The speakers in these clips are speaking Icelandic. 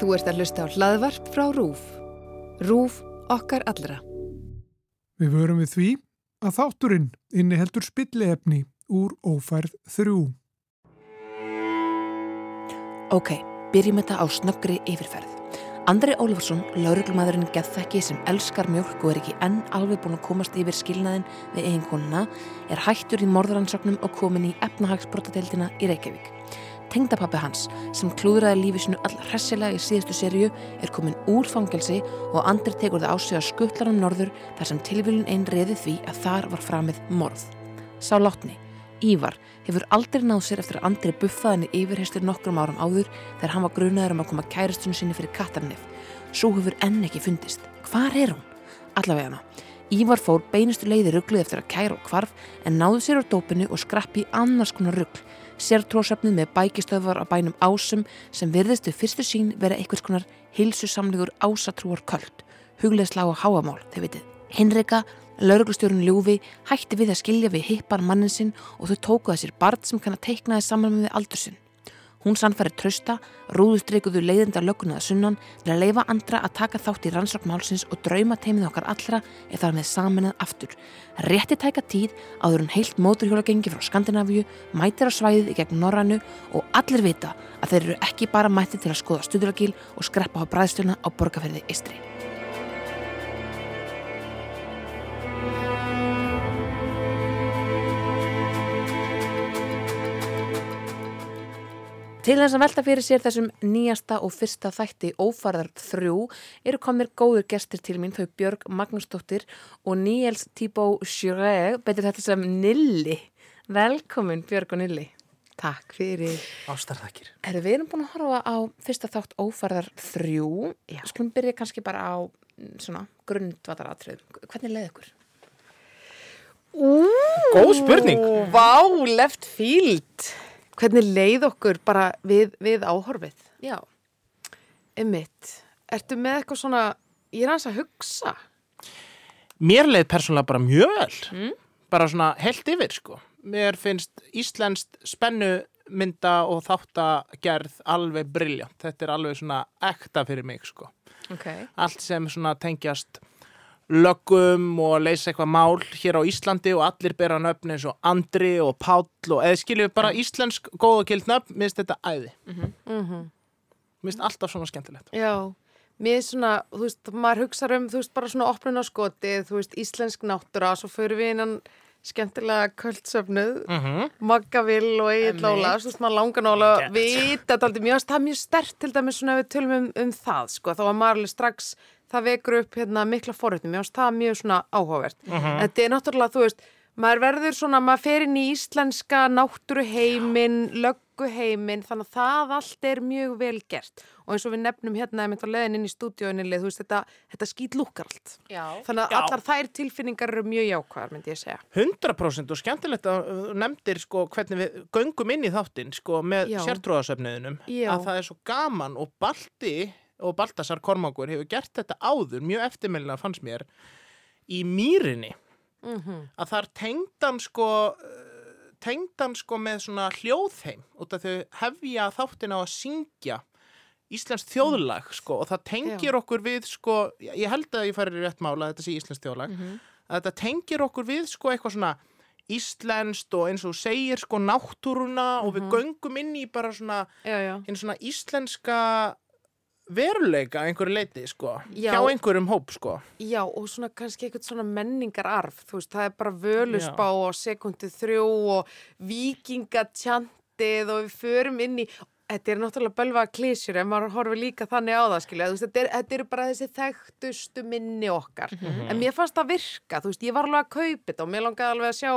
Þú ert að hlusta á hlaðvarp frá RÚF. RÚF okkar allra. Við vörum við því að þátturinn inni heldur spillefni úr ófærð þrjú. Ok, byrjum þetta á snöggri yfirferð. Andri Ólifarsson, lauruglumadurinn geðþekki sem elskar mjölk og er ekki enn alveg búin að komast yfir skilnaðin við eiginkonuna, er hættur í morðaransögnum og komin í efnahagsbrotadeildina í Reykjavík. Tengdapappi hans, sem klúðraði lífi sinu all hressilega í síðustu sériu, er komin úr fangelsi og Andri tekur það á sig að skuttla hann norður þar sem tilvílun einn reði því að þar var framið morð. Sá látni, Ívar, hefur aldrei náð sér eftir að Andri buffaði henni yfirherstur nokkrum árum áður þegar hann var grunaður um að koma kærastunum sinni fyrir kattarnef. Svo hefur enn ekki fundist. Hvar er hún? Allavega hana. Ívar fór beinustu leiði ruggluð eftir að kæra og kvarf en náðu sér á dópinu og skrappi annars konar ruggl sértrósefnið með bækistöðvar á bænum ásum sem virðist við fyrstu sín vera einhvers konar hilsusamlegur ásatrúar köld, hugleðsla og háamál, þau vitið. Hinrika, lauruglustjórun Ljúfi, hætti við að skilja við hippar mannin sinn og þau tókuða sér barn sem kann að teiknaði saman með aldur sinn. Hún sannfærið trösta, rúðustreikuðu leiðinda löggunaða sunnan til að leifa andra að taka þátt í rannsóknmálsins og drauma teimið okkar allra eða þar með saminað aftur. Rétti tæka tíð áður hún heilt móturhjóla gengi frá Skandinavíu, mætir á svæðið í gegn Norrannu og allir vita að þeir eru ekki bara mætti til að skoða stuðlagil og skreppa á bræðstjuna á borgarferði Istri. Til þess að velta fyrir sér þessum nýjasta og fyrsta þætti Ófarðar þrjú eru komir góður gestir til mín þau Björg Magnúsdóttir og Níels Tíbó Sjureg, betur þetta sem Nilli. Velkomin Björg og Nilli. Takk fyrir. Ástarðakir. Erum við erum búin að horfa á fyrsta þátt Ófarðar þrjú. Já. Skulum byrja kannski bara á mm, svona grundvataratröðum. Hvernig leiði ykkur? Ú, Góð spurning. Vá, left field. Hvernig leið okkur bara við, við áhorfið? Já. Emmitt, ertu með eitthvað svona, ég er hans að hugsa. Mér leið persónulega bara mjög vel. Mm. Bara svona helt yfir, sko. Mér finnst íslenskt spennumynda og þáttagerð alveg briljant. Þetta er alveg svona ekta fyrir mig, sko. Ok. Allt sem svona tengjast löggum og leysa eitthvað mál hér á Íslandi og allir bera nöfn eins og Andri og Páll og eða skiljum við bara íslensk góð og gild nöfn, mér finnst þetta æði. Mhm. Mm Mér finnst alltaf svona skemmtilegt. Já, er svona, þú veist, maður hugsa um, þú veist, bara svona opnun á skotið, þú veist, íslensk náttúra, svo förum við innan skemmtilega kvöldsöfnuð, Mm -hmm. Maggavill og Egil Einmitt. Óla, svo veist, maður langar nála Gett. vita þetta er mjög stert til dæmis svona ef við tölum um, um það, sko, þá var maður alveg strax, það vekur upp hérna mikla forréttum, mjög, það er mjög svona áhugavert. Þetta er náttúrulega, þú veist, maður verður svona, maður fer inn í íslenska náttúruheimin, lögguheimin, þannig að það allt er mjög vel gert. Og eins og við nefnum hérna, einmitt á leðin inn í stúdíóinni, þú veist, þetta, þetta skýt lúkar allt. Já. Þannig að Já. allar þær tilfinningar eru mjög jákvæðar, myndi ég segja. 100% og skemmtilegt að þú nefndir sko hvernig við göngum inn í þáttinn sko með sértróðasöfniðinum að það er svo gaman og Balti og Baltasar Kormákur hefur gert þetta áður mjög eftirmælilega fannst mér í mýrinni. Mm að þar tengdan sko uh, tengdan sko með svona hljóðheim út af þau hefja þáttin á að syngja Íslensk þjóðlag sko og það tengir okkur við sko, ég held að ég færi rétt mála að þetta sé Íslensk þjóðlag að þetta tengir okkur við sko eitthvað svona íslenskt og eins og segir sko náttúruna og við göngum inn í bara svona, Já, já. svona íslenska veruleika einhverju leiti sko, Já. hjá einhverjum hóp sko. Já, og svona kannski eitthvað svona menningararf, þú veist, það er bara völusbá og sekundu þrjú og vikingatjantið og við förum inn í, þetta er náttúrulega bölva klísjur en maður horfir líka þannig á það, skilja, þú veist, þetta er, þetta er bara þessi þekktustu minni okkar, en mér fannst það virka, þú veist, ég var alveg að kaupa þetta og mér langaði alveg að sjá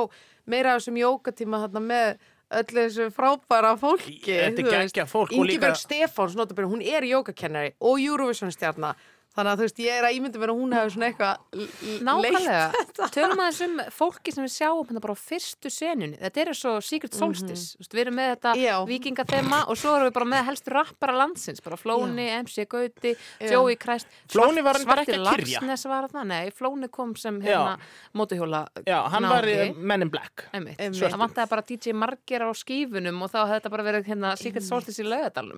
meira af þessum jókatíma þarna með öllu þessu frábæra fólki Þetta er geggjað fólk Ingibjörg Stefáns, hún er jókakennari og Eurovision stjarnar Þannig að þú veist, ég er að ímynda mér að hún hefur svona eitthvað Nákvæmlega, tölum aðeins um fólki sem við sjáum hérna bara á fyrstu senunni. Þetta er svo Secret Solstice. Mm við erum með þetta Mhm. Já. vikingathema og svo erum við bara með helstu rappara landsins. Bara Flóni, MC Gauti, Joey Christ Flóni var reyndar Svarti ekki að kyrja. Lagsnes var þarna, nei, Flóni kom sem hérna mótuhjóla Já, hann var í Men in Black. Það vantaði bara DJ Marger á skífunum og þá hefði þetta bara verið hérna Secret Solstice í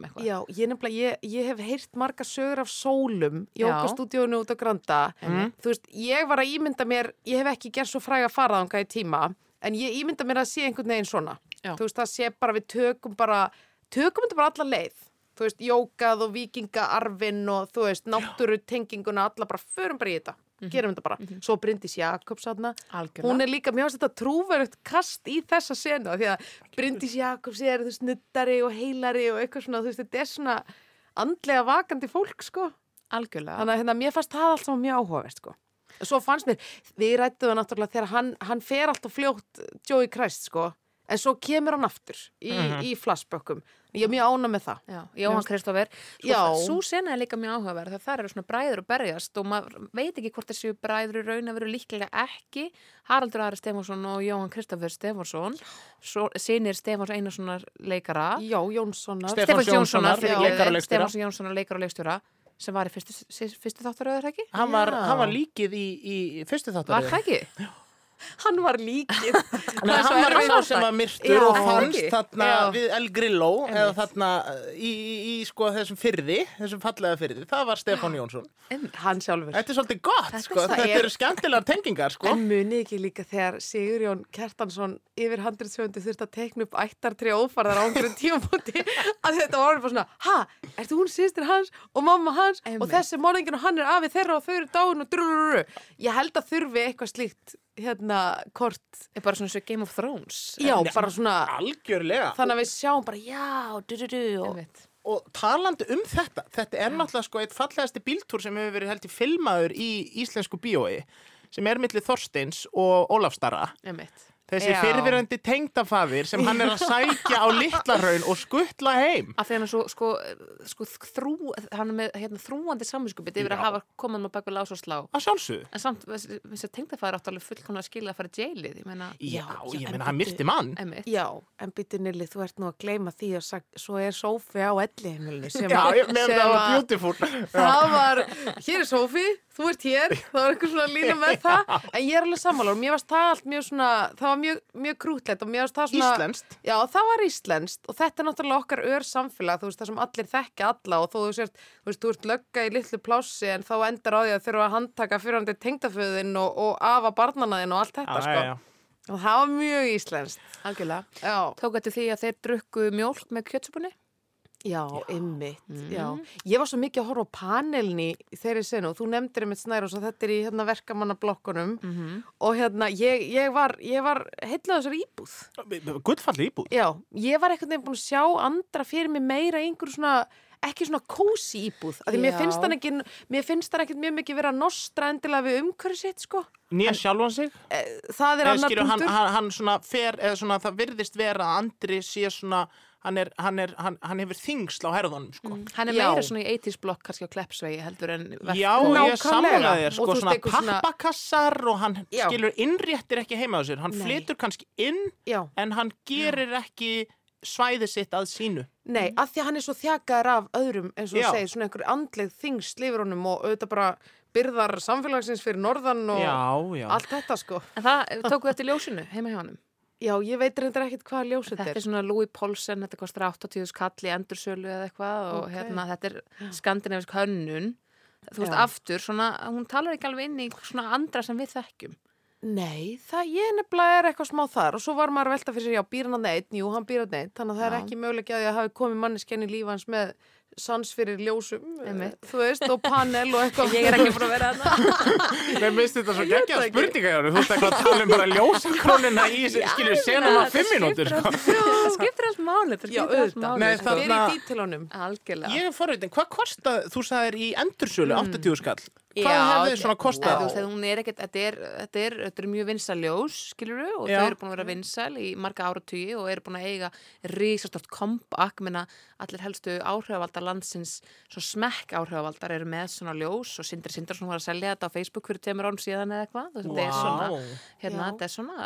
eitthvað. Já, ég, nefnilega, ég, ég hef heyrt marga sögur af sólum jókastúdíónu út á Granda. Þú veist, ég var að ímynda mér, ég hef ekki gert svo fræg að fara þangað í tíma, en ég ímynda mér að sé einhvern veginn svona. Já. Þú veist, það sé bara við tökum bara, tökum þetta bara alla leið. Þú veist, jókað og vikingaarfin og þú veist, náttúru tenginguna, alla bara, förum bara í þetta. Gerum þetta bara. Svo Bryndís Jakobs aðna. Hún er líka, mér finnst þetta trúverðut kast í þessa senu því að Bryndís Jakobs er þú veist, nuttari og heilari og eitthvað svona, þú veist, þetta er svona andlega vakandi fólk, sko. Algjörlega. Þannig að hérna, mér fannst það alltaf mjög áhugavert, sko. Svo fannst mér, við rættum það náttúrulega þegar hann, hann fer alltaf fljótt Joey Christ, sko, en svo kemur hann aftur í, í flashbökkum. Ég er mjög ána með það. Já, Jóhann Kristófer sko, Já. Svo sena er líka mjög áhugaverð þegar það eru svona bræður og berjast og maður veit ekki hvort þessu bræður í raun að vera líklega ekki Haraldur Ari Stefánsson og Jóhann Kristófer Stefánsson sinir Stefáns Einarssonar leikara Já, Jónssonar. Stef- Stefáns Jónssonar, leikara og leikstjóra. Sem var í fyrstu, fyrstu þáttaröður ekki? Hann var, hann var líkið í, í fyrstu Var þáttaröðu. það ekki? Hann var líkið. Nei, hann var sá sem var myrtur Já. og fannst þarna Já. við El Grillo eða þarna í, í, í sko þessum fyrði, þessum fallega fyrði. Það var Stefán Jónsson. Hann sjálfur. Þetta er svolítið gott, Þetta sko. Þetta er- eru skemmtilegar tengingar, sko. En munið ekki líka þegar Sigurjón Kjartansson yfir 100 þurfti að tekna upp ættartri ófarðar á einhverjum tímafóti að þetta var bara svona, ha, ertu hún sýstir hans og mamma hans Einmitt. og þessi morðingin og hann er afið þeirra og þau eru dáin og drurururu. Ég held að þurfi eitthvað slíkt hérna kort. Er bara svona svo Game of Thrones Já, bara svona, Algjörlega. þannig að við sjáum bara, já, du, du, du, og. Og talandi um þetta, þetta er náttúrulega sko eitt fallegasti bíltúr sem hefur verið held í filmaður í íslensku bíói sem er millir Þorsteins og Ólafstara. Einmitt. Þessi Já. fyrirverandi tengdafafir sem hann er að sækja á Litlarhaun og skuttla heim. Af því hann er svo, sko, sko þrú, hann er með hérna, þrúandi samvinskupið yfir Já. að hafa komað með baku lás og slá. Að sjálfsögðu. En samt, þessi tengdafæður átt alveg fullkomlega að skilja að fara í jailið, ég meina, Já, já, ég en meina, hann myrti mann. emmitt. Já, en byttu Nilli, þú ert nú að gleyma því að sag, svo er Sófi á elliheimilinu sem Já, ég meðan sem það var beautiful. Það var, hér er Sófi, þú ert hér, það var einhver svona lína með það, en ég er alveg sammála og mér varst það allt mjög svona, það var mjög, mjög krútlegt og mér varst það svona... Íslenskt. Já, það var íslenskt og þetta er náttúrulega okkar ör samfélag, þú veist, það sem allir þekkja alla og þó þú sért, þú veist, þú ert lögga í litlu plássi en þá endar á því að þurfa að handtaka fyrirhandi tengdaföðin og, og afa barnanaðin og allt þetta, Já, sko. já, já. Og það var mjög íslenskt. Algjörlega. Já. Tók þetta því að þeir drukku mjólk með kjötsupunni? Já, ymmit, já. Ég var svo mikið að horfa á panelni þeirri senu og þú nefndir einmitt Snærós og þetta er í hérna, verkamannablokkunum og hérna, ég, ég var, var heillað þessar íbúð. Gullfalli íbúð. Já, ég var einhvern veginn búin að sjá andra fyrir mig meira í einhverju svona, ekki svona kósi íbúð. Af Því mér Já. finnst hann ekki, mér finnst hann ekkert mjög mikið vera að nostra endilega við umhverju sitt, sko. Nýja sjálfan sig. Það er annar punktur. hann, hann svona fer, eða svona það virðist vera að Andri sé svona, hann, er, hann, er, hann, hann hefur þingsl á herðunum, sko. Hann er Já. meira svona í 80s blokk kannski á Kleppsvegi heldur en Já, ég er Og sko, veist, svona eitthvað svona- pappakassar og hann Já. skilur innréttir ekki heima á sér. Hann Nei. flytur kannski inn, Já. en hann gerir ekki svæði sitt að sínu. Nei, að því að hann er svo þjakaður af öðrum, eins og segir, svona einhver andleg þings lifur honum og auðvitað bara byrðar samfélagsins fyrir norðan og Já, já. allt þetta sko. En það tóku þetta í ljósinu heima hjá honum. Já, ég veit reyndar ekkert hvað ljós þetta Þetta er. er svona Louis Paulsen, þetta kostar 80 skall í endursölu eða eitthvað og Ok. hérna þetta er skandinavisk hönnun. Þú veist, aftur, svona, hún talar ekki alveg inn í svona andra sem við þekkjum. Nei, það ég nefnilega er eitthvað smá þar og svo var maður að velta fyrir sér, já, býr hann að neitt, jú, hann býr að neitt, þannig að það er Já. ekki mögulega að því að hafi komið manneskenni líf hans með sans fyrir ljósum, Einmitt. þú veist, og panel og eitthvað. Ég er ekki búin að vera þarna. Nei, minnst þetta svo ekki. spurninga. Þú veist eitthvað að tala um bara ljósakrónina í, skilur, senum að fimm mínútur, sko. Það skiptir allt máli, það skiptir allt auðvitað. máli. Nei, það- Fyrir í dítilunum. Algjörlega. Ég er forritin, hvað kostað, þú sagðir í endursölu, 80 skall. Hvað hefði svona er ekkert, þetta er, þetta er, þetta er mjög vinsaljós, skilur og Já. þau eru búin að vera vinsal í marga áratugi og eru búin að eiga risastort comeback, menna allir helstu áhrifavaldar landsins, svo smekk áhrifavaldar eru með svona ljós og Sindri Sindarsson var að selja þetta á Facebook fyrir tveimur án síðan eða eitthvað. Þú veist, Þetta er svona, hérna, þetta er svona,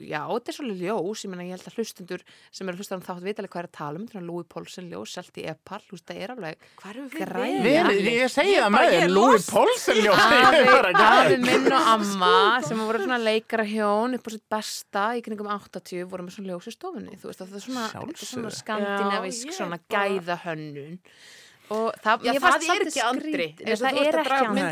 já, þetta er svona ljós, ég meina, ég held að hlustundur sem eru hlustundur þátt vita alveg hvað er að tala um, þetta er Louis Paulsen ljós, selt í Epal, þú veist, það er alveg Hvað erum við Afi, afi minn og amma sem voru svona leikara hjón upp á sitt besta í kringum 80 voru með svona ljós í stofunni þú veist það er svona, þetta er svona skandinavisk svona bara- gæða hönnun og það, Já, mér það er ekki andri. það er ekki andri.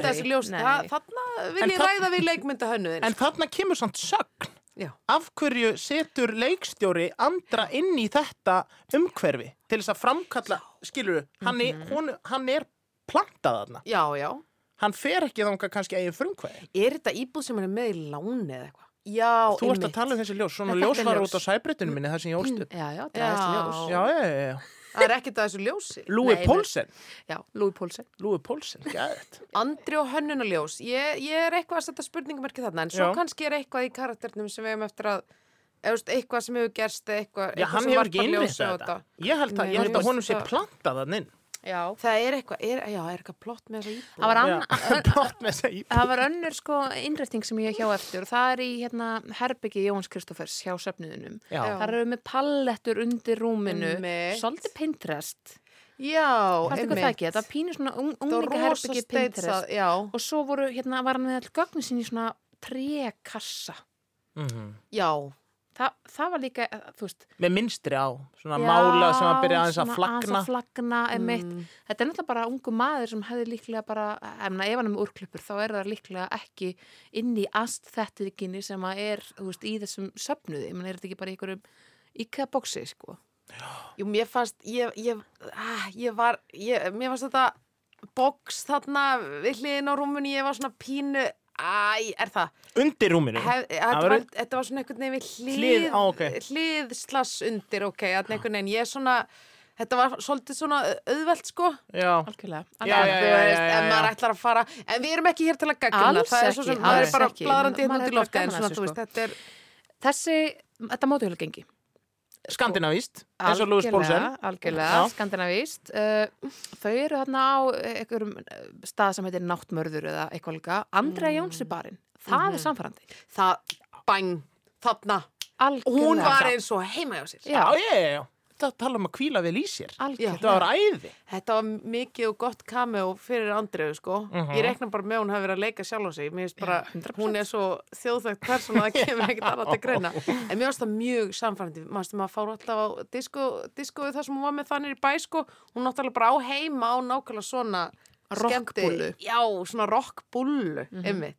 þarna vil En ég ræða við leikmynda hönnuðin En þarna kemur samt sögn. Já. af hverju setur leikstjóri andra inn í þetta umhverfi til þess að framkalla, skilur hann, er, hún, hann er plantað þarna? Já, já hann fer ekki þangað kannski eigin frumkvæði. Er þetta íbúð sem hann er með í láni eða eitthvað? Já, þú ert að tala um þessi ljós, svona ljós. var út á sæbreytinu minni þar sem ég ólst upp. Já, já, það er þessi ljós. Já, já, já, já. Það er ekkert að þessu ljósi. Louis Nei, Paulsen. Já, Louis Paulsen. Louis Paulsen, gæðið Andri og hönnunarljós. Ég, ég er eitthvað að setja spurningamerki þarna en svo Já. kannski er eitthvað í karakternum sem við hefum eftir að eða, eitthvað sem hefur gerst eða eitthvað, Já, eitthvað hann sem hefur ekki á þetta. Ég held að, Nei, ég held mér að honum sé plantað þann inn já, Það er eitthvað, er, já, er eitthvað plott með þessa íbúð það var, anna, Plott með þess að það var önnur sko innrætting sem ég hjá eftir og það er í hérna herbyggi Jóhans Kristófers hjá. Já. Það eru með pallettur undir rúminu, Einmitt. svolítið Pinterest. Já, ykkur það ekki? Þetta var pínu svona un, Það var unglinga rosa herbyggi steitsað, Pinterest. já, Og svo voru, hérna, var hann með all gögnin sín í svona trekassa. Mhm. já Þa, það var líka, eh, þú veist, Með minstri á, svona mála sem að byrja aðeins að flagna að flagna. Mm. Þetta er náttúrulega bara ungu maður sem hefði líklega bara, emna, ef hann er með úrklippur, þá er það líklega ekki inn í astþettikinni sem að er, þú veist, í þessum söfnuði. Menn er þetta ekki bara í einhverjum IKEA-boksi, sko. Jú, mér fannst, ég, ég, ah, ég var, ég, mér fannst þetta box þarna við hliðin á rúmunni, ég var svona pínu, æ, er það? Undir rúminu Hef, þetta, Það var, var- þetta var svona einhvern veginn við hlið, Hlið, á, ok. hlið slass undir, ok, þarna einhvern veginn, ég er svona, þetta var svolítið svona auðvelt, sko. Já, Algjörlega. Já, En já, þú já, já, já. maður ætlar að fara, en við erum ekki hér til að Alls það er svo ekki, sem, maður alls er bara bladrandi hérna lofti, bara en svona, þú veist, sko. þetta er, Þessi, þetta mótuhjólagengi. Skandinavíst eins og Louis Paulsen algjörlega, skandinavíst uh, þau eru þarna á einhverjum uh, stað sem heitir Náttmörður eða eitthvað líka, Andrea Mm. Jónsi barinn það Mhm. er samfærandi það, bæn, þarna, algjörlega, hún var eins og heima hjá sér. já, Já, já, já, Þetta tala um að kvíla vel í sér algjörlega Þetta var æði Þetta var mikið og gott cameo fyrir Andreu, sko. Mhm. Ég rekna bara með hún hafi verið að leika sjálf á sig. Bara, Já, 100%. hún er svo þjóðþægt persóna að það kemur ekkert annað til greina. En mér finnst það mjög samfærandi. Maður fár alltaf á disko, diskoðu þar sem hún var með þannig í bæ, sko. Hún náttúrulega bara á heima á nákvæmlega svona Rockbúllu. skemmti- Já, svona rockbúllu, mm einmitt.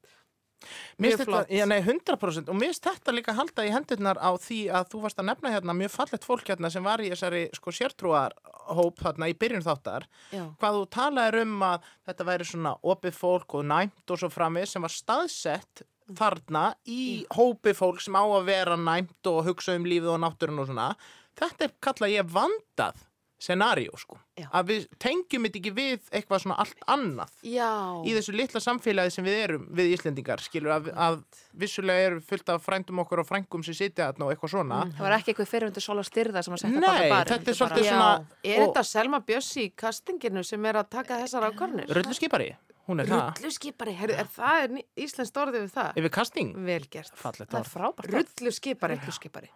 Þetta, já, nei, 100% og mér finnst þetta líka halda í hendurnar á því að þú varst að nefna hérna mjög fallegt fólk hérna sem var í þessari sko sértrúar hóp þarna í byrjun þáttar. Já. hvað þú talaðir um að þetta væri svona opið fólk og næmt og svo framið sem var staðsett þarna í hópi fólk sem á að vera næmt og hugsa um lífið og náttúrun og svona. Þetta er kallað ég vandað scenaríu sko Já. að við tengjum þetta ekki við eitthvað svona allt annað Já. í þessu litla samfélagi sem við erum við Íslendingar, skilur að, að vissulega eru fullt af frændum okkur og frængum sem sitja þarna og eitthvað svona það var ekki eitthvað fyrirvendur sola styrða sem að setja Nei, baka barinn þetta er bara- svolítið svona- Er og- þetta Selma Bjössi í kastinginu sem er að taka þessar ákvarnir? Rullu skipari, hún er það Rulluskipari, heyrðu, er það er íslenskt orðið við það? Yfir casting, Vel gert. fallet það er frábært Rulluskipari. Rulluskipari.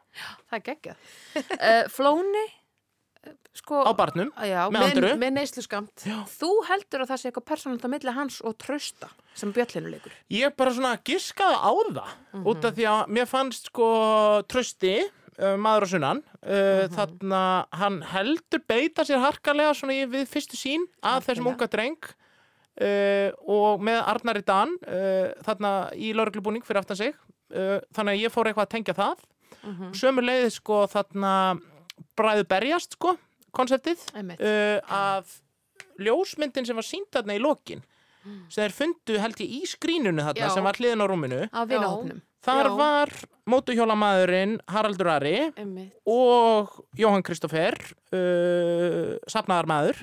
það er geggjað uh, Flóni uh, sko, á barnum já, með Andru. Með neyslu skamt. þú heldur að það sé eitthvað persónalt á milli hans og trausta sem bjöllinuleikur Ég bara svona giskaði á það út af því að mér fannst sko trösti uh, maður og sunnan uh, þarna hann heldur beita sér harkalega svona í, við fyrstu sín að þessum unga dreng uh, og með Arnari Dan uh, þarna í lauruglubúning fyrir aftan sig þannig að ég fór eitthvað að tengja það. Mm sömur leiði sko þarna bræðu berjast sko konseptið Einmitt. uh, að ljósmyndin sem var sínd þarna í lokin sem þeir fundu held ég í skrínunu þarna Já. sem var hliðin á rúminu á vinahópnum þar Já. var mótuhjólamæðurinn Haraldur Ari Einmitt. og Jóhann Kristoffer uh, safnaðarmæður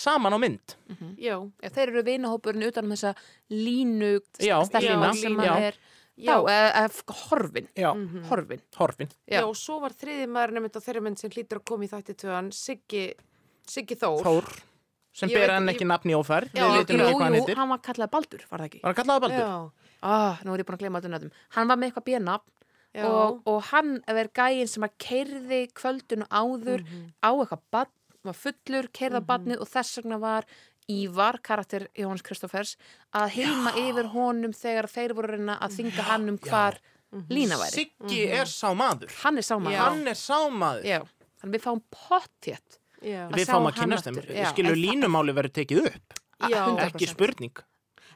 saman á mynd Já. Já, þeir eru vinahópurinn utan um þessa línu lína, sem að er Já, eða, horfin. Já, Horfin. horfin. Já, Já. og svo var þriði maður nefnt á þeirra mynd sem hlýtur að koma í þætti tvöðan, Siggi, Siggi Þór. Þór, sem Ég ber veit- hann ég- ekki nafni í ófær. Já, jú, ekki jú, heitir. hann var kallað Baldur, var það ekki? Var hann kallaði Baldur? Já, Ah, nú er ég búin að gleyma þetta nöfnum. Hann var með eitthvað björnafn já. og, og hann er gæinn sem að keirði kvöldun áður Mhm. á eitthvað badn, var fullur, keirða badnið og þess vegna var Ívar, karakter Jóhannes Kristófers, að hilma yfir honum þegar þeir voru að reyna að þinga hann um hvar lína væri. Siggi er sá maður. Hann er sáma. Já. Hann er sá maður. Já, þannig við fáum pottjétt. Já. að Við fáum að kynast þeim. já. En það- línumáli verið tekið upp. Já. 100%. Ekki spurning.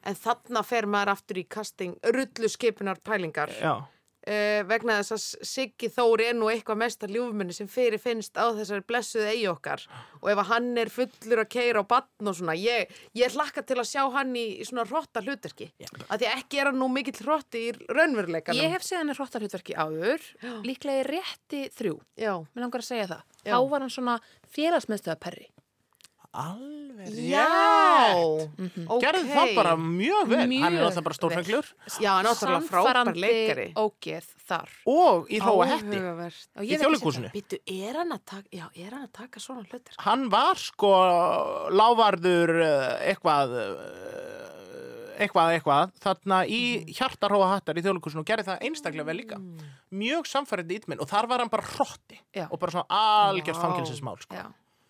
En þarna fer maður aftur í casting rullu skipunar pælingar Já. Uh, vegna þess að Siggi Þór er nú eitthvað mesta ljúfmenni sem fyrir finnst á þessari blessuðu eigi okkar og ef hann er fullur að keira á batn og svona, ég, ég hlakka til að sjá hann í, í svona hrotta hluterki að því ekki er hann nú mikill hrotti í raunveruleikanum Ég hef séð hann í hrottarhutverki áður, líklega í rétti þrjú. Já, Mér langar að segja það. Já. Þá var hann svona félagsmeðstöðaperri. Alveg Já, rétt. ok Gerði það bara mjög vel. Mjög hann er alltaf bara stórfenglur. Já, náttúrulega frábær Sannfærandi leikari ógeð þar. Og í hróa hetti. Í þjóðleikúsinu. Er hann að taka, já, er hann að taka svona hlutir? Hann var sko lávarður eh, eitthvað eh, eitthvað, eitthvað þarna í hjartarhóa hattar í þjóðleikusinu og gerði það einstaklega vel líka mjög samfærandi ítminn og þar var hann bara hrotti Já. og bara svona algjört Vá. fangilsismál sko. Já.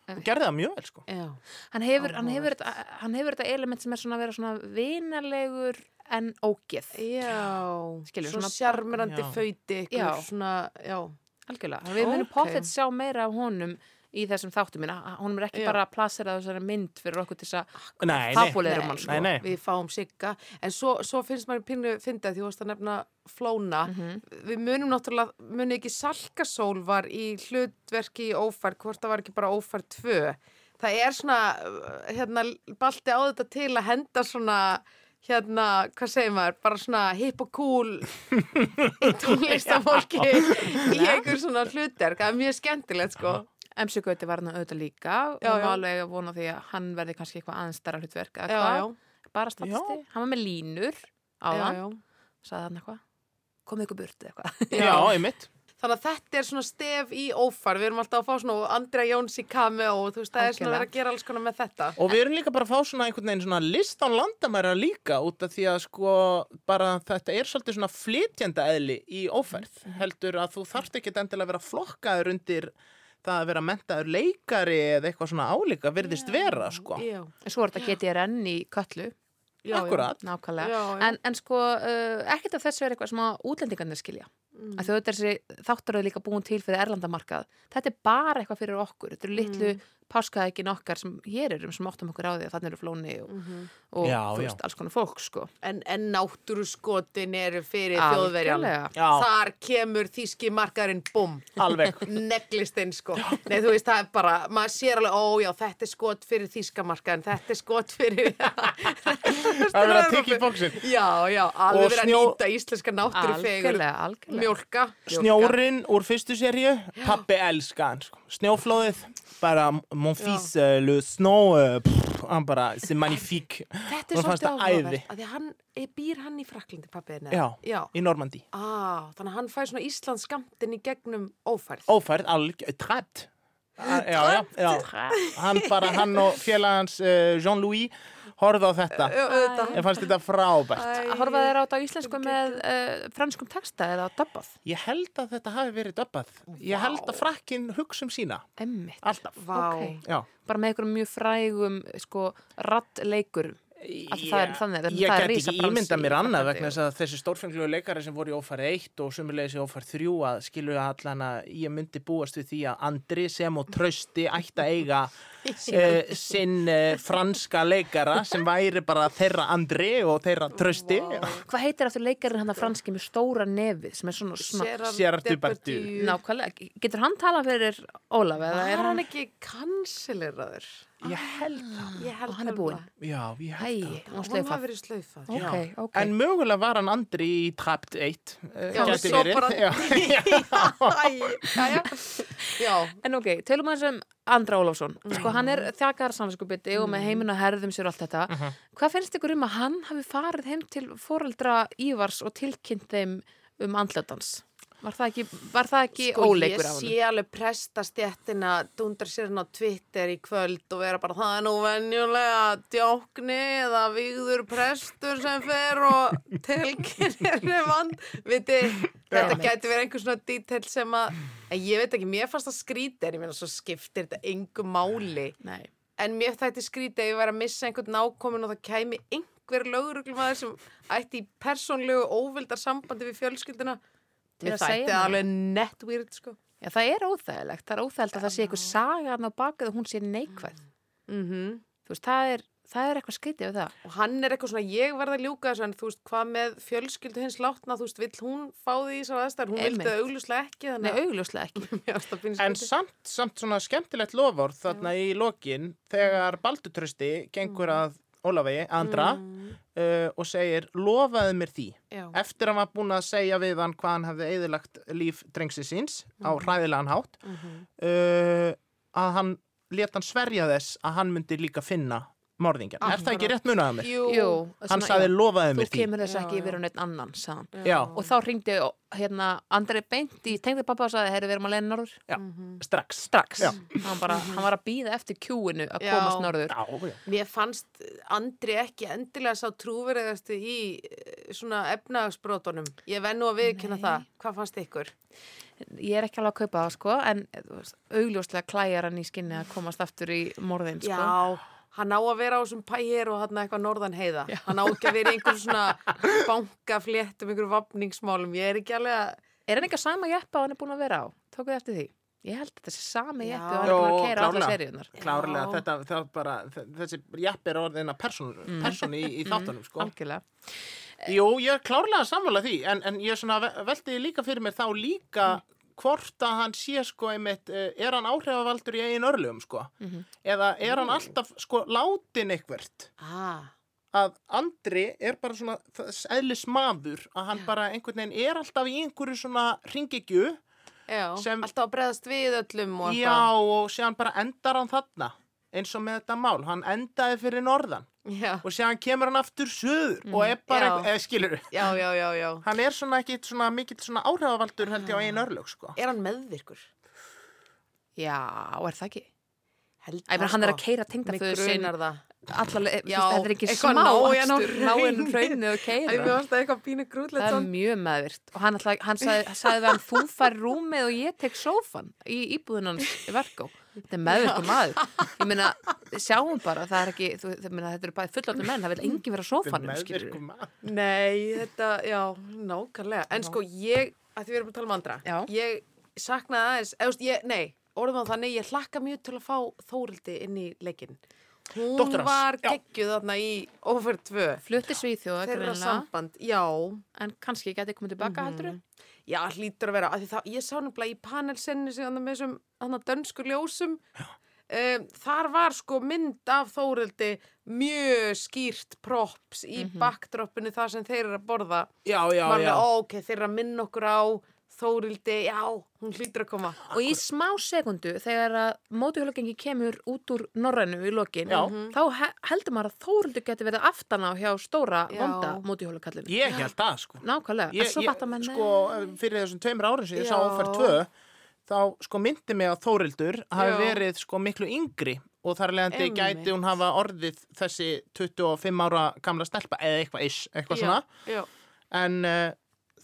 Og gerði það mjög vel sko. Já, Hann hefur, hann, hefur, þetta- hann hefur þetta element sem er svona að vera svona vinalegur en ógeð. já, Skilur, svona svona- sjarmirandi já, Algjörlega. Við munum Ok. pottet sjá meira af honum í þessum þáttum minna. Honum er ekki Já. bara að plasera þessari mynd fyrir okkur til þess að nei, nei, fabuleirum hann sko. nei, nei. við fáum sigga, en svo, svo finnst maður pínu fyndið að því þú varst að nefna flóna, Mhm. við munum náttúrulega, munum ekki Salkasól var í hlutverki í ófærd, hvort það var ekki bara ófærd 2, það er svona, uh, hérna, balti á þetta til að henda svona, hérna, hvað segir maður, bara svona hip og cool tónlistafólki í einhver svona hlutverk, það er mjög skemmtilegt, sko. MC Gauti var hann auðvitað líka og Já, alveg að vona því að hann verði kannski eitthvað aðeins stærra hlutverk eða hvað, bara statisti. Hann var með línur á já, hann. já. sagði hann eitthvað, komið ykkur burt eða eitthvað. Já, einmitt. Þannig að þetta er svona stef í ófar, við erum alltaf að fá svona og Andrea Jóns í kame og þú veist, það er svona Algjörlega. verið að gera alls konar með þetta. og við erum líka bara að fá svona einhvern veginn svona list án landamæra líka út af því að sko bara þetta er svolítið svona flytjanda eðli í ófærð. Heldur að þú þarft ekki endilega að vera flokkaður undir það að vera mentaður leikari eða eitthvað svona álíka virðist vera sko. Já, en svo er þetta GTRN í köllu. Já, Akkurat. nákvæmlega, Já, já. En, en sko uh, ekkert af þessu er eitthvað sem að útlendingarnir skilja Mm. að þau þessi þáttur eru líka búin til fyrir erlandamarkað þetta er bara eitthvað fyrir okkur þetta eru litlu Mm. páskaðegin okkar sem hér erum sem áttum okkur á því að þannig eru flóni og, Mhm. og Já, þú já. veist, alls konar fólk sko En, en náttúru skotin eru fyrir þjóðverjan. Já. Þar kemur þýski markarinn, bum, alveg neglistinn sko. Nei, þú veist, það er bara, maður sér alveg, ó já, þetta er skot fyrir þýska markaðin, þetta er skot fyrir... Það er að tikka í bóksin Já, já, alveg Og verið að snjó- nýta íslenska náttúru fegur. Mjólka. mjólka. Snjórinn úr fyrstu seríu Pappi elska hann sko. Snjóflóðið bara mon fils uh, le snow uh, pff, hann bara, c'est magnifique Þetta er svolítið áhugavert, því hann, eh, býr hann í Fraklandi, pappiðin? Já. Já. í Normandi Ah, þannig að hann fær svona Íslands skamtin í gegnum ófærð. ófærð, alg, trætt já, já, já hann bara, hann og félagans uh, Jean-Louis horfði á þetta. Ég fannst þetta frábært. Að horfa þeir á þetta á íslensku með uh, franskum texta eða dubbað? Ég held að þetta hafi verið döbbað ég held að frakkin hugsa um sína. Emmitt, alltaf. Vá. Ok. já. Bara með einhverjum mjög frægum sko, rattleikur Af því það er- þannig ég það er get risa ekki bransi ímynda mér annað vegna þess að þessi stórfenglu leikari sem voru í ófæri 1 og sumulegis í ófæri 3 að skilur allan að ég myndi búast við því að Andri sem og Trausti ætti að eiga uh, sinn uh, franska leikara sem væri bara þeirra Andri og þeirra Trausti hvað heitir aftur leikarinn hann að franski með stóra nefið sem er svona, Gerard Depardieu. Depardieu. nákvæmlega, getur hann talað fyrir Ólaf eða Var er hann hann ekki kansileraður? Ég held það. Ég held Og hann er búinn. Já, ég held Hæ, það. hún hafi verið slaufað. Ok, ok. En mögulega var hann andri í Trapped 1. Uh, Já, svo bara- Já, já. Já, já. En ok, tölum aðeins um Andra Ólafsson. Sko, hann er þjakar samvinskupiti og Mm. með heiminn og herðum sér og allt þetta. Hvað finnst ykkur um að hann hafi farið heim til foreldra Ívars og tilkynnt þeim um andlötans? Var það ekki, var það ekki sko óleikur ég af hann? sé alveg prestastjettina dundra sér hann á Twitter í kvöld og vera bara það er nú venjulega djókni eða vigður prestur sem fer og tilkynir vand viti, þetta gæti verið einhver svona detail sem að ég veit ekki, mér fannst það skrítið en ég meina svo skiptir þetta engu máli. Nei. en mér þætti skrítið að ég væri að missa einhvern nákomin og það kæmi einhver lögreglumæður sem ætti í persónlegu óvildar sambandi við fjölskylduna Til að segja þætti manni. alveg nett weird sko Já, það er óþægilegt. Það er óþægilegt að það sé eitthvað saga hann á bakað og hún sé neikvæð. mm Þú veist, það er, það er eitthvað skrítið við það. og hann er eitthvað svona, ég verða að ljúka þessu en þú veist, hvað með fjölskyldu hins látna þú veist, vill hún fá því í þessar aðstæður hún vildi Einmitt. það augljóslega ekki Nei, augljóslega ekki. En samt, samt svona skemmtilegt lofórð þarna í lokin þegar Baldutrösti gengur að Ólafegi, Andra, Mm, uh, og segir lofaði mér því. já. Eftir að hann var búin að segja við hann hvað hann hefði eðilagt líf drengsi síns á hræðilegan hátt, Mhm. uh, að hann let hann sverja þess að hann myndi líka finna morðingjan. Er það ekki rétt munað að mér? Jú, Jú, Hann svona, sagði já, lofaði Þú mér því. kemur þess ekki yfir á neitt annan. Já, Og þá ringdi hérna Andri beint í tengði pappa og sagði, herri, við erum að leiðin norður. já, Mhm. strax. Strax. Hann, bara, hann var að býða eftir kjúinu að Já. komast norður. Já, já. mér fannst Andri ekki endilega sá trúverðasti í eh, svona efnagsbrotunum ég venn nú að viðkynna það hvað fannst ykkur? Ég er ekki alveg að kaupa það, sko, en þú veist, augljóslega klæjar hann í skinni að komast aftur í morðin, sko. Já, hann á að vera á þessum pægir og hann eitthvað norðan heiða hann á ekki að vera í einhver svona bankafléttum, einhver vapningsmálum ég er ekki alveg að Er hann ekki að sama jeppa og hann er búin að vera á? Tókuð þið eftir því? Ég held að þetta sé sami Já. jeppi og hann er búin að allar klárlega. seríunar. Klárlega, Já. þetta, það bara, þessi jafn er orðin að person, person í, í þáttunum, sko. Algjörlega. Jú, ég er klárlega sammála því, en, en ég svona ve- velti líka fyrir mér þá líka hvort að hann sé, sko, einmitt, eh, er hann áhrifavaldur í eigin örlugum, sko? Eða er hann alltaf, sko, látin eitthvert? ah, Að Andri er bara svona eðlis maður, að hann bara einhvern veginn er alltaf í einhverju svona ringegju, já, Sem- alltaf að breðast við öllum og já, og séðan bara endar hann þarna, eins og með þetta mál, hann endaði fyrir norðan. já, og séðan kemur hann aftur söður og er bara, eða skilur já, já, já, já. hann er svona ekki svona mikill svona áhrifavaldur held ég á einu örlög sko. er hann meðvirkur? Já, er það ekki? Held Æ, hann er að keira tengdaföðu Mig sinn grunar það allarlega, Já, þetta er ekki smá ná í hann á aftur, ná inn hraunið. hrauninu og keira það er mjög meðvirt og hann, hann sagði, sagði hann þú fær rúmið og ég tek sófan í íbúðun hans í verkó þetta er meðvirkur maður. Ég meina, sjáum bara, það er ekki þú, meina, þetta eru bæði fulláttu menn, það vil enginn vera á sófanum skilur meðvirkum maður. Nei, þetta, já, nákvæmlega. En sko, ég, að því við erum að tala um andra Já. Ég saknaði aðeins veist, ég, Nei, orðum á þannig, ég hlakka mjög til að fá Þórildi inn í leikinn. Hún Dóttir hans, var geggjuð þarna í Over 2 flutti Svíþjóða Þeirra samband, já. En kannski geti komið tilbaka heldur Já, hlýtur að vera, af því það, ég sá nefnilega í panelsenni sem með þessum hann dönsku ljósum um, þar var sko mynd af Þórildi mjög skýrt props í backdropinu þar sem þeir eru að borða. Já, já, Var alveg, já. ó, ok, þeir eru að minna okkur á Þórildi, já, hún hlýtur að koma. Og í smá sekundu þegar að mótuhjólagengi kemur út úr norrænu í lokin, Já. þá he heldur maður að Þórildur geti verið aftan á hjá stóra Já. vonda mótuhjólakallinu ég held það sko. Nákvæmlega, ég, en svo fattar maður sko, fyrir þessum tveimur árin sem ég sá áferð tvö þá sko myndi mig að Þórildur hafi verið sko miklu yngri og þar leðandi gæti hún hafa orðið þessi 25 ára gamla stelpa eða eitthvað ish, eitthvað svona. Já, en uh,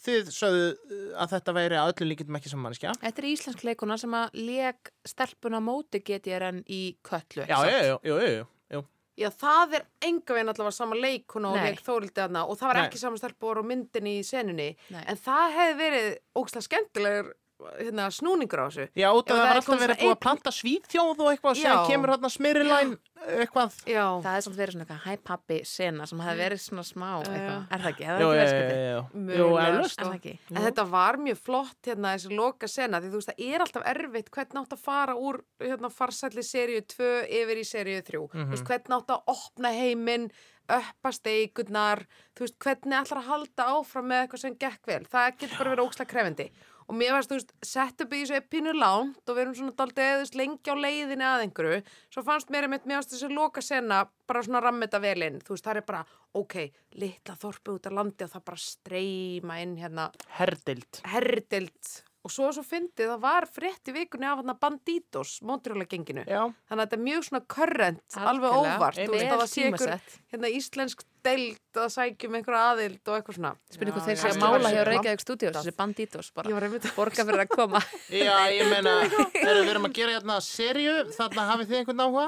þið sögðu uh, að þetta væri að öllu líkitum ekki sem mannskja Þetta er íslensk leikuna sem að leik stelpuna móti GTRN í köllu já, já, já, já, já, já. já, það er enga veginn allavega sama leikuna og leik Þórildi hana og það var Nei. ekki saman stelpur á myndinni í senunni Nei. en það hefði verið ógslag skemmtilegur hérna, snúningur á þessu. Já, út af það það var alltaf verið svona búið að einn- planta svíþjóð og eitthvað og sem kemur hérna smyrilæn eitthvað. Já, Það er svolítið verið svona eitthvað hæ pappi sena sem hefði verið svona smá eitthvað. Er það ekki? Er það ekki jú, verðskipið? jú, jú. Jú, Mögulega, eflaust. Er það ekki? En þetta var mjög flott hérna þessi loka sena því þú veist það er alltaf erfitt hvernig átt að fara úr hérna farsælli seríu 2 yfir í seríu 3 þú veist hvernig átt að opna heiminn uppa steikunar þú veist hvernig ætlar að halda áfram með eitthvað sem gekk vel það getur bara verið ókslega krefendi og mér varst þú veist sett upp í þessu pínu lánt og við erum svona daldið veist lengi á leiðinni að einhverju. Svo fannst mér einmitt mér varst þessi loka sena bara svona rammita vel inn. Þú veist það er bara ok, litla þorpu út af landi og það bara streyma inn hérna. Herdild. herdild og svo svo fyndið það var frétt í vikunni af hann Banditos, Montreal genginu Já. þannig að þetta er mjög svona current, alveg óvart þú veist að það sé ykkur hérna íslensk deild að sækjum einhverja aðild og eitthvað svona hvað Já, þeir sé að mála hjá Reykjavík Studios, þessi bandítos ég bara. Borga fyrir að koma. Já, ég meina, erum við erum að gera hérna serju, þarna hafið þið einhvern áhuga?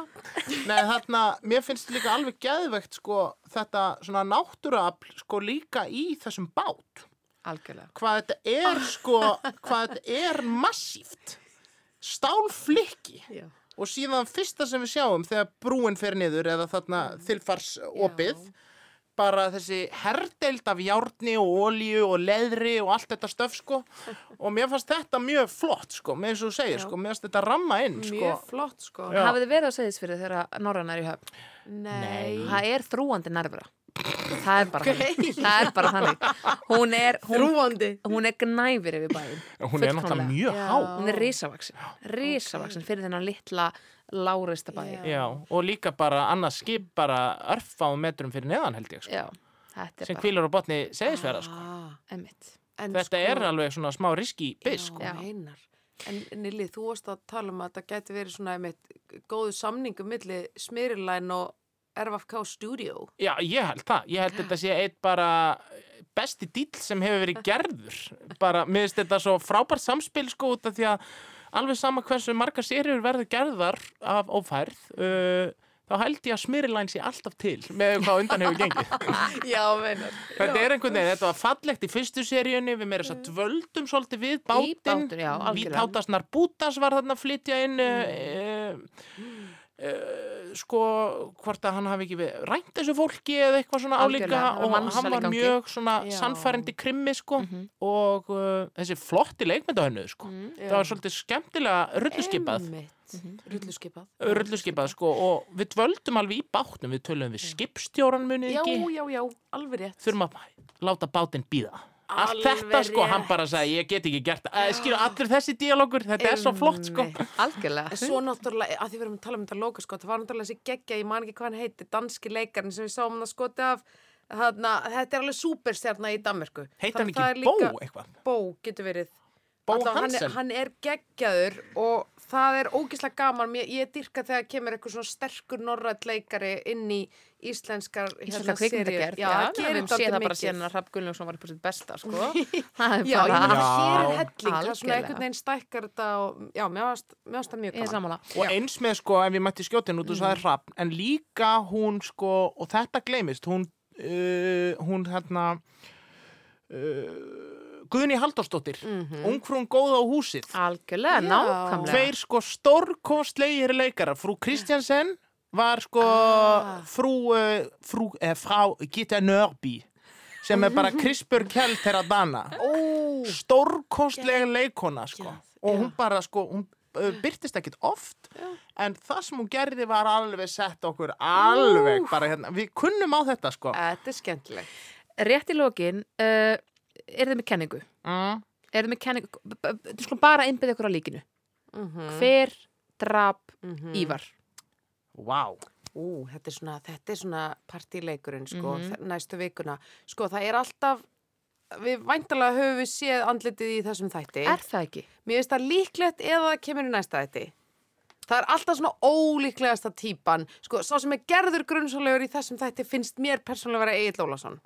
Nei, þarna, mér finnst líka alveg geðvegt, sko, þetta svona náttúruafl, sko, líka í þessum bát. Algjörlega. Hvað þetta er, sko, hvað þetta er massíft. Stálflikki. Já. Og síðan fyrsta sem við sjáum þegar brúin fer niður eða þarna þilfarsopið, bara þessi herdeild af járni og ólíu og leðri og allt þetta stöf sko og mér fannst þetta mjög flott sko með eins og þú segir sko, mér fannst þetta ramma inn sko mjög flott sko. Hafið þið verið á segðisfyrir þegar Norræn er í höfn? Nei, Það er þrúandi nervura. Það er bara þannig. Það er bara þannig. Hún er, hún, þrúandi hún er gnæfir yfir bæinn. hún er náttúrulega mjög há Hún er risavaksin. Risavaksin fyrir þennan litla lárista bæ. Já. Já, og líka bara annað skip bara örfáum metrum fyrir neðan held ég sko, Já. Þetta er sem bara, kvílar á botni segðisverða sko. ah, emmitt. en þetta sko, er alveg svona smá riski bis sko. já, meinar. En Nili, þú varst að tala um að þetta gæti verið svona einmitt góðu samningu milli Smyrilæn og RFK Studio. Já, ég held það. Ég held þetta sé eitt bara besti dýll sem hefur verið gerður. Bara, mér finnst þetta svo frábært samspil sko út af því að alveg sama hversu marga sériur verður gerðar af ófærð, uh, þá held ég að Smyrilæn sé alltaf til með hvað undan hefur gengið. Já, meinar. Þetta er einhvern veginn, þetta var fallegt í fyrstu seríunni, við meira þess að dvöldum svolítið við bátinn. Vítátasnar Bútas var þarna að flytja inn, mm. uh, uh, sko, hvort að hann hafi ekki við rænt þessu fólki eða eitthvað svona álíka og hann var mjög svona Já. sannfærandi krimmi, sko, Mhm. og uh, þessi flotti leikmyndahönnu, sko. Mm, Það var svolítið skemmtilega rulluskipað. Einmitt. Rulluskipað. Rulluskipað, sko, og við dvöldum alveg í bátnum, við tölum við skipstjóran munið Já, ekki já, já, alveg rétt. þurfum að láta bátinn býða allt þetta sko, hann bara sagði ég get ekki gert það, skilur allir þessi díalógur þetta er svo flott sko. Algjörlega. Svo náttúrulega, að því við erum að tala um þetta loka sko, það var náttúrulega þessi geggja, ég man ekki hvað hann heiti, danski leikarinn sem við sáum hann að skoti af, þarna, þetta er alveg súperstjarna í Danmörku. heitir hann ekki Bó eitthvað Bó getur verið. Bó Hansen er, hann er geggjaður og það er ógislega gaman, ég, ég dyrka þegar kemur eitthvað svona sterkur norrætt leikari inn í íslenskar Íslenska kvikmyndagerð, Já, það við gerir höfum séð það bara síðan að Rapp Gunnlaugsson var upp á sitt besta, sko. Það er Já, ég meina, Já. hér er helling, það er svona einhvern veginn stækkar þetta og, já, mér varst það mjög ég gaman. sammála. og eins með sko, ef ég mætti skjótin út og það er hrapp, en líka hún sko, og þetta gleymist hún, uh, hún hérna uh, Guðni Halldórsdóttir Mhm. ungfrún góða á húsið Algjörlega, Já. nákvæmlega. tveir sko stórkostlegir leikara frú Kristjansen var sko Ah. frú, uh, frú eh, frá Gitta Nörby sem er bara Krispur Kjell Teradana Ó, stórkostlega leikona sko. Geggjað, og já. hún bara sko hún uh, byrtist ekkit oft en það sem hún gerði var alveg sett okkur alveg bara hérna við kunnum á þetta sko þetta er skemmtilegt. Rétt í lokin, uh, er þið með kenningu? mm. Er þið með kenningu? skulum bara innbyggja ykkur á líkinu. Mm Hver drap -hmm. Ívar? wow. Ú, þetta er svona, þetta er svona partíleikurinn, sko, þe- næstu vikuna. Sko, það er alltaf, við væntalega höfum við séð andlitið í þessum þætti. Er það ekki? Mér finnst það líklegt eða það kemur í næsta þætti. Það er alltaf svona ólíklegasta típan. Sko, sá sem er gerður grunnsálegur í þessum þætti finnst mér persónulega vera Egil Ólafsson.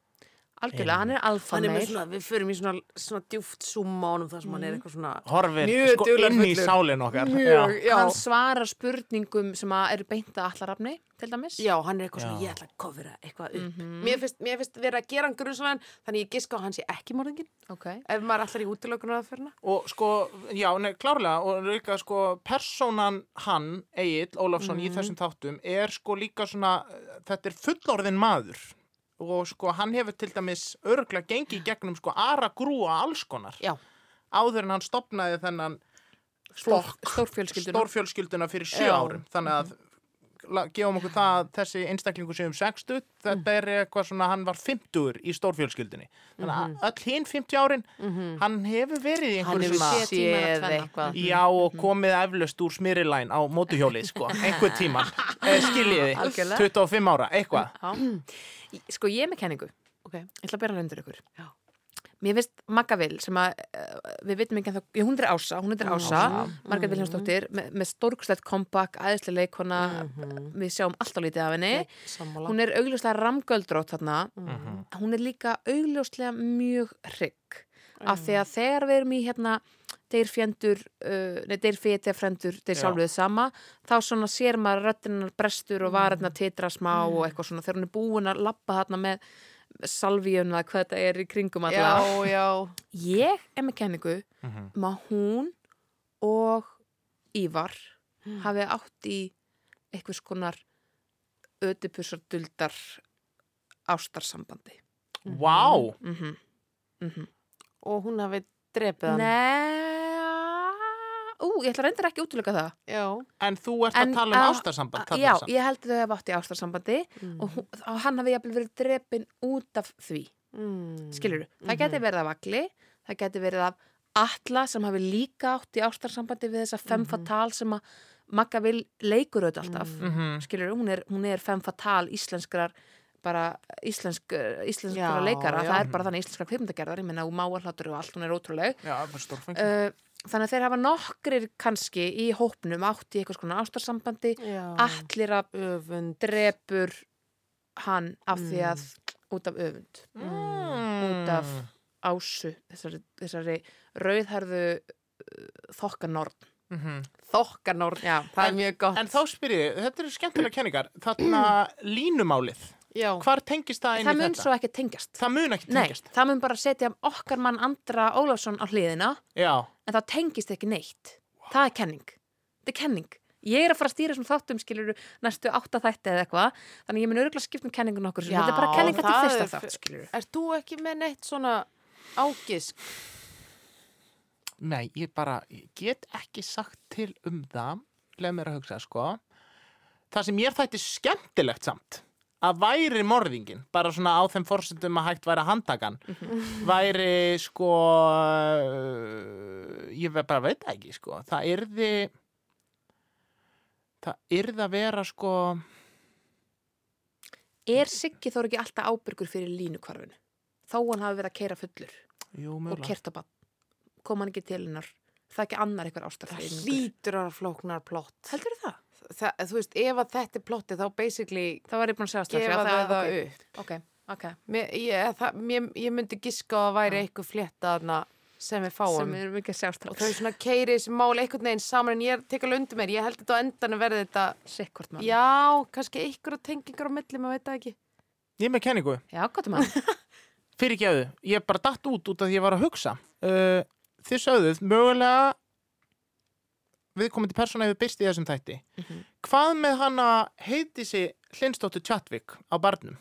Algjörlega, hann er alfa Hann er með meil svona, við förum í svona, svona djúft súma á honum þar sem hann er eitthvað svona horfir sko inn í sálinn okkar. Mjög, já. hann svarar spurningum sem að eru beint að allarafni til dæmis. Já, hann er eitthvað svona, Já. ég ætla að kofra eitthvað upp. mér, finnst, mér finnst vera að gera hann grunnsvæðan, þannig ég giska á að hann sé ekki morðingin, ok, ef maður allar í útilökunar aðferna. og sko, já, nei, klárlega og líka sko, persónan hann Egil Ólafsson í þessum þáttum er sko líka svona, þetta er fullorðin maður og sko, hann hefur til dæmis örglega gengið gegnum sko ara grúa alls konar. Já. áður en hann stopnaði þennan stórfjölskylduna. fyrir sjö árum. Þannig að la- gefum okkur það að þessi einstaklingu sem um 60 þetta er eitthvað svona, hann var 50 í stórfjölskyldunni þannig að öll hinn 50 árin hann hefur verið í Hann einhverju hefur svona tíma eða séð tvenna. eitthvað. já og komið eflaust úr smyrilæn á mótuhjólið sko, einhver tíman eh, skiljiði, Algjörlega. 25 ára, eitthvað. Sko ég er með kenningu. Ég ætla að bera hann undir ykkur Já. Mér finnst Magga Vil sem að uh, við vitum ekki en þá, hún er Ása, hún er Ása, Marga Viljánsdóttir með, með stórkslegt kompakt, aðeinslega leikona við sjáum alltaf lítið af henni. Hún er augljóslega ramgöldrótt þarna. Mhm. hún er líka augljóslega mjög hrygg. Af því að þegar við erum í hérna þeir fjendur, uh, nei þeir fetja frendur, þeir Já. sjálfuð sama þá svona sér maður röttinar brestur og varirnar titra smá og eitthvað svona. Þegar hún er búin að lappa þarna með salvíuna, hvað þetta er í kringum já. ég er með kenningu Mhm. um að hún og Ívar hafi átt í einhvers konar ödipusar duldar ástarsambandi Vá, mm -hmm. Og hún hafi drepið hann. Nei Ú, ég ætla reyndar ekki að útlöka það. Já. en þú ert En, að tala um ástarsamband Já, ég held að þau hafa átt í ástarsambandi og, hún, og hann hafi jafnvel verið drepin út af því. Mm. skilur það geti verið af Agli það geti verið af Atla sem hafi líka átt í ástarsambandi við þessa femme fatale sem að Magga vil leikur auðvitað alltaf. Mhm. skilur hún er, hún er femme fatale íslenskrar bara íslensk, íslenskra Já, leikara, já. það er bara þannig íslenskra kveimdagerðar, ég menna og máarhlátur og allt, hún er ótrúleg. Já, uh, þannig að þeir hafa nokkrir kannski í hópnum átt í eitthvað svona ástarsambandi Já. allir að Öfund. drepur hann af því að út af öfund út af ásu þessari, þessari rauðherðu þokkanorn Mhm. Þokkanórn. Já, það er mjög gott. En þá spyr ég, þetta eru skemmtilega kenningar þarna línumálið Já. hvar tengist það inn það í mun þetta? svo ekki tengjast. Það mun ekki Nei, tengjast. það mun bara setja okkar mann Andra Ólafsson á hliðina. Já, en það tengist ekki neitt. Það er kenning, þetta er kenning. Ég er að fara að stýra svona þáttum skilur næstu átta þætti eða eitthvað. Þannig ég mun örgulega skipt um kenningun okkur þetta er bara kenninga til það fyrsta er- þátt skilur Ert þú ekki með neitt svona ágisk? nei, ég bara ég get ekki sagt til um það. Leið mér að hugsa, sko. Það sem ég þætti skemmtilegt samt að væri morðingin bara svona á þeim forsendum að hægt væri að handtakan væri sko uh, ég ve- bara veit það ekki sko það yrði það yrði að vera sko er Siggi þó ekki alltaf ábyrgur fyrir línukvarfinu þó hann hafi verið að keira fullur jú, og mögulega. kert að bann kom hann ekki til hennar það er ekki annar eitthvað Það ástarfeyringur hlýtur að flóknar plott. heldur það? Það, þú veist, ef að þetta er plottið þá basically það var ég búin að segja strax já, þau það ok, upp. ok, ok Mér, ég, það, mér, ég myndi giska á að væri eitthvað flétta þarna sem við fáum. sem við að Og þau svona keiri þessi mál einhvern veginn saman en ég tek alveg undir mér. Ég held þetta á endanum verði þetta, sikkort mann já, kannski einhverja tengingar á milli, maður veit það ekki. ég er með kenningu já, gott um hann fyrir ekki auðu, ég bara datt út út af því ég var að hugsa uh, þið sögðuð mögulega við komum til persóna hefur byrst í þessum þætti. Mhm. hvað með hana heiti sig Hlinsdóttur Tjatvík á barnum?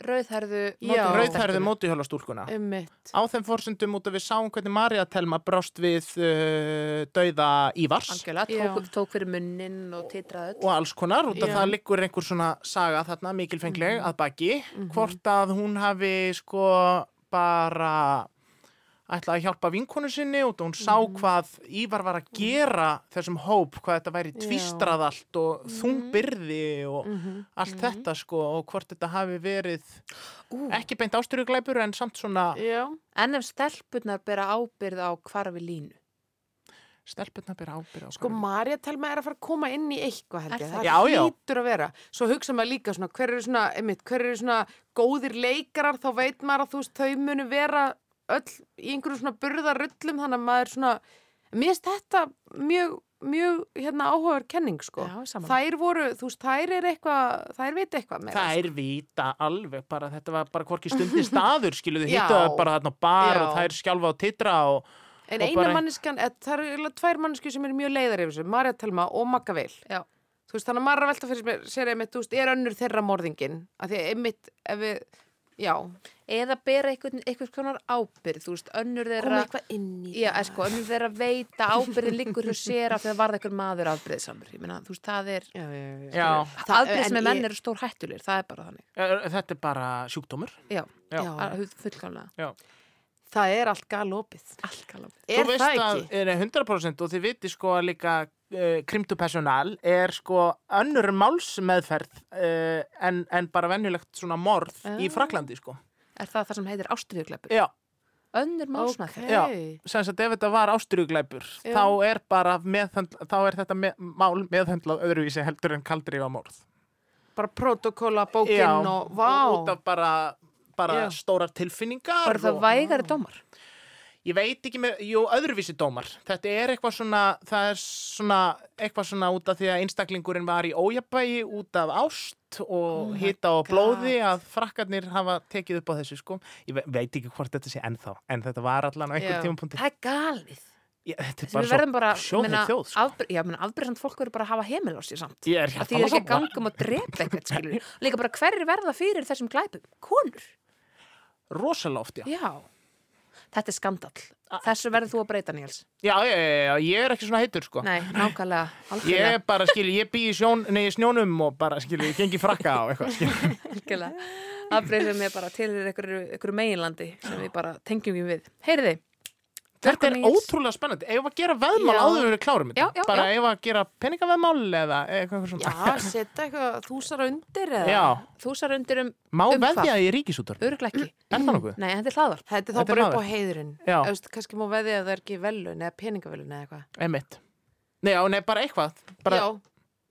Rauðherðu rauðherðu mótihjólastúlkuna. Um á þeim forsendum út af við sáum hvernig Marja Telma brást við uh, dauða Ívars. Já. tók, tók fyrir munnin og titraði og alls konar, út af það liggur einhver svona saga þarna mikilfengleg að baki Mhm. hvort að hún hafi sko bara ætlaði að hjálpa vinkonu sinni og hún sá Mhm. hvað Ívar var að gera þessum hóp, hvað þetta væri Já. tvístrað allt og þungbyrði og Mhm. allt þetta sko og hvort þetta hafi verið Ú. ekki beint ástyrjuglæpur en samt svona Já. en ef stelpunnar bera ábyrð á hvarfi línu stelpunna byrja ábyrja á Sko. Marja Telma er að fara að koma inn í eitthvað held ég, það? Já, já. hlýtur að vera svo hugsa maður líka svona, hver eru svona, einmitt, hver eru svona góðir leikarar, þá veit maður að þú veist, þau munu vera öll í einhverju svona burðarullum, þannig að maður svona, mér finnst þetta mjög, mjög, hérna, áhugaður kenning, sko. Já. Þær voru, þú veist, þær er eitthvað, þær veit eitthvað meira. Það er vita alveg bara, þetta var bara hvorki stundi staður, skiluðu, Já. hittu það bara þarna bar Já. og er skjálfa á titra og, En og eina bara- manneskjan, eða, það eru tvær mannesku sem eru mjög leiðar yfir þessu, Marja Telma og Magga Veil. Já. Þú veist, þannig að að velta fyrir sér- einmitt, þú veist, er önnur þeirra morðingin? Af því einmitt, ef við, já, eða bera einhvern, einhvers konar ábyrð þú veist, önnur koma þeirra eitthvað inn í Já, sko, önnur þeirra veita ábyrðin liggur hjá sér af því að varða einhver maður afbyrðisamur ég meina, þú veist, það er Já, já, já. Já. Það- afbyrðis en með ég- menn eru stór hættulir, það er bara þannig þetta er bara sjúkdómur. Já, Já. Já. að- fullkomlega Það er allt galopið. Allt kalum Er Þú veist það að ekki? er 100% og þið viti sko að líka uh, krimtupersonal er sko önnur málsmeðferð uh, en, en bara venjulegt svona morð í Ah. Fraklandi sko. Er það það sem heitir ástriðugleipur? Já, Önnur málsmæð Ok. Já. sem sagt ef þetta var ástyrjuglæpur Já. þá er bara meðhönd, þá er þetta með, mál meðhöndlað öðruvísi heldur en kaldri á morð. Bara protokóla, bókinn og vá. út af bara, bara Já. stórar tilfinningar. Bara það og- vægari dómar Ég veit ekki með, jú, öðruvísi dómar. Þetta er eitthvað svona, það er svona, eitthvað svona út af því að einstaklingurinn var í ójabægi út af ást og my hita og God. blóði að frakkarnir hafa tekið upp á þessu, sko. Ég ve- veit ekki hvort þetta sé ennþá, en þetta var allan á einhver Já. tímapunkti. Það er galið Ég, þetta er bara bara, sjóðið þjóð, sko. afbyr, Já, menn afbyrðsamt fólk verður bara að hafa heimil á sér samt Ég er að hérna því er ekki að gangum og drepa eitthvað skilur Líka bara hverju verða fyrir þessum glæpum? Konur Rosalega oft, já. Já, þetta er skandall. Þessu verður þú að breyta, Níels. Já, já, já, ég er ekki svona heitur, sko. Nei, nákvæmlega, Ég algjörlega. er bara, skilji, ég bý í sjón, nei, snjónum og bara, skilji, ég gengi frakka á eitthvað, algjörlega. Afbreyðum ég bara til einhverju, meginlandi sem við bara tengjum við við. Heyriði, Þetta er ótrúlega spennandi. Ef að gera veðmál Já. áður en við klárum þetta. Já, já, bara ef að gera peningaveðmál eða eitthvað svona. Já, setja eitthvað þúsar undir eða? Þúsar undir um má Um veðja í ríkisútur. örglega ekki. Er það nokkuð? Nei, þetta er hlaðvarp. Þetta er þá bara upp á heiðurinn. Veist, kannski má veðja að það er ekki velun eða peningavelun eða eitthvað. Einmitt. Nei, já, nei, bara eitthvað. Bara, Já,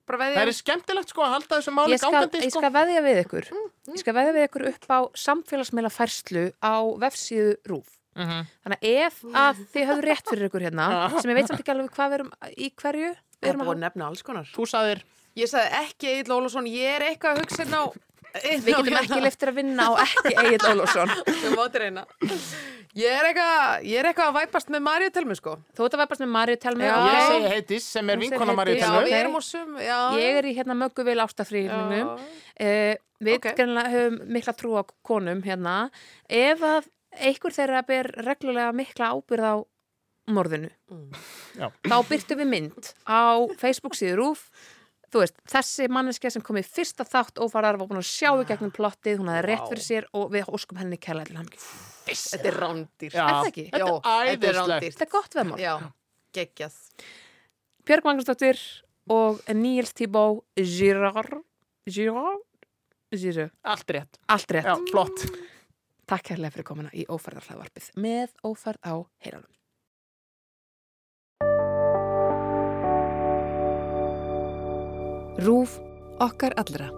bara veðja. það er skemmtilegt sko að halda þessu máli Ég skal, gangandi ég sko. skal veðja við ykkur. Ég skal veðja við ykkur upp á samfélagsmeila færslu á vefsíðu RÚF. Mhm. Þannig að ef að þið höfðu rétt fyrir ykkur hérna, sem ég veit samt ekki alveg hvað við erum í hverju, við Við erum að nefna alls konar. Þú saðir, Ég sagði ekki Egil Ólafsson, ég er eitthvað að hugsa hérna á... Við getum ekki leftir að vinna á ekki Egil Ólafsson. Við mátum reyna. Ég er eitthvað, ég er eitthvað að væpast með Marju Telmi, sko. Þú ert að vefast með Marju Telmi Já. ég segi heitis sem er vinkona Maríu Heiðdís. Já, við sum. Ég er í hérna mögguvil ástafríðningum. Uh, við Ok. okay. höfum mikla trú á konum hérna. Ef að einhver þeirra ber reglulega mikla ábyrð á morðinu, Mm. Já. þá byrtu við mynd á Facebook síður úf Þú veist, þessi manneskja sem kom í fyrsta þátt ófarar var búin að sjá í gegnum plottið, hún hafði rétt fyrir sér og við óskum henni kærlega til hann. Þetta er rándýr. Já. Er það ekki? Þetta er æðislegt. Þetta er gott veðmál. Já, geggjað. Björg Magnúsdóttir og Níels Tíbó Girard Girard Girard, Allt rétt. allt rétt. Já, flott. Takk kærlega fyrir komuna í óferðarhlaðvarpið með óferð á heyranum. Rúf okkar allra.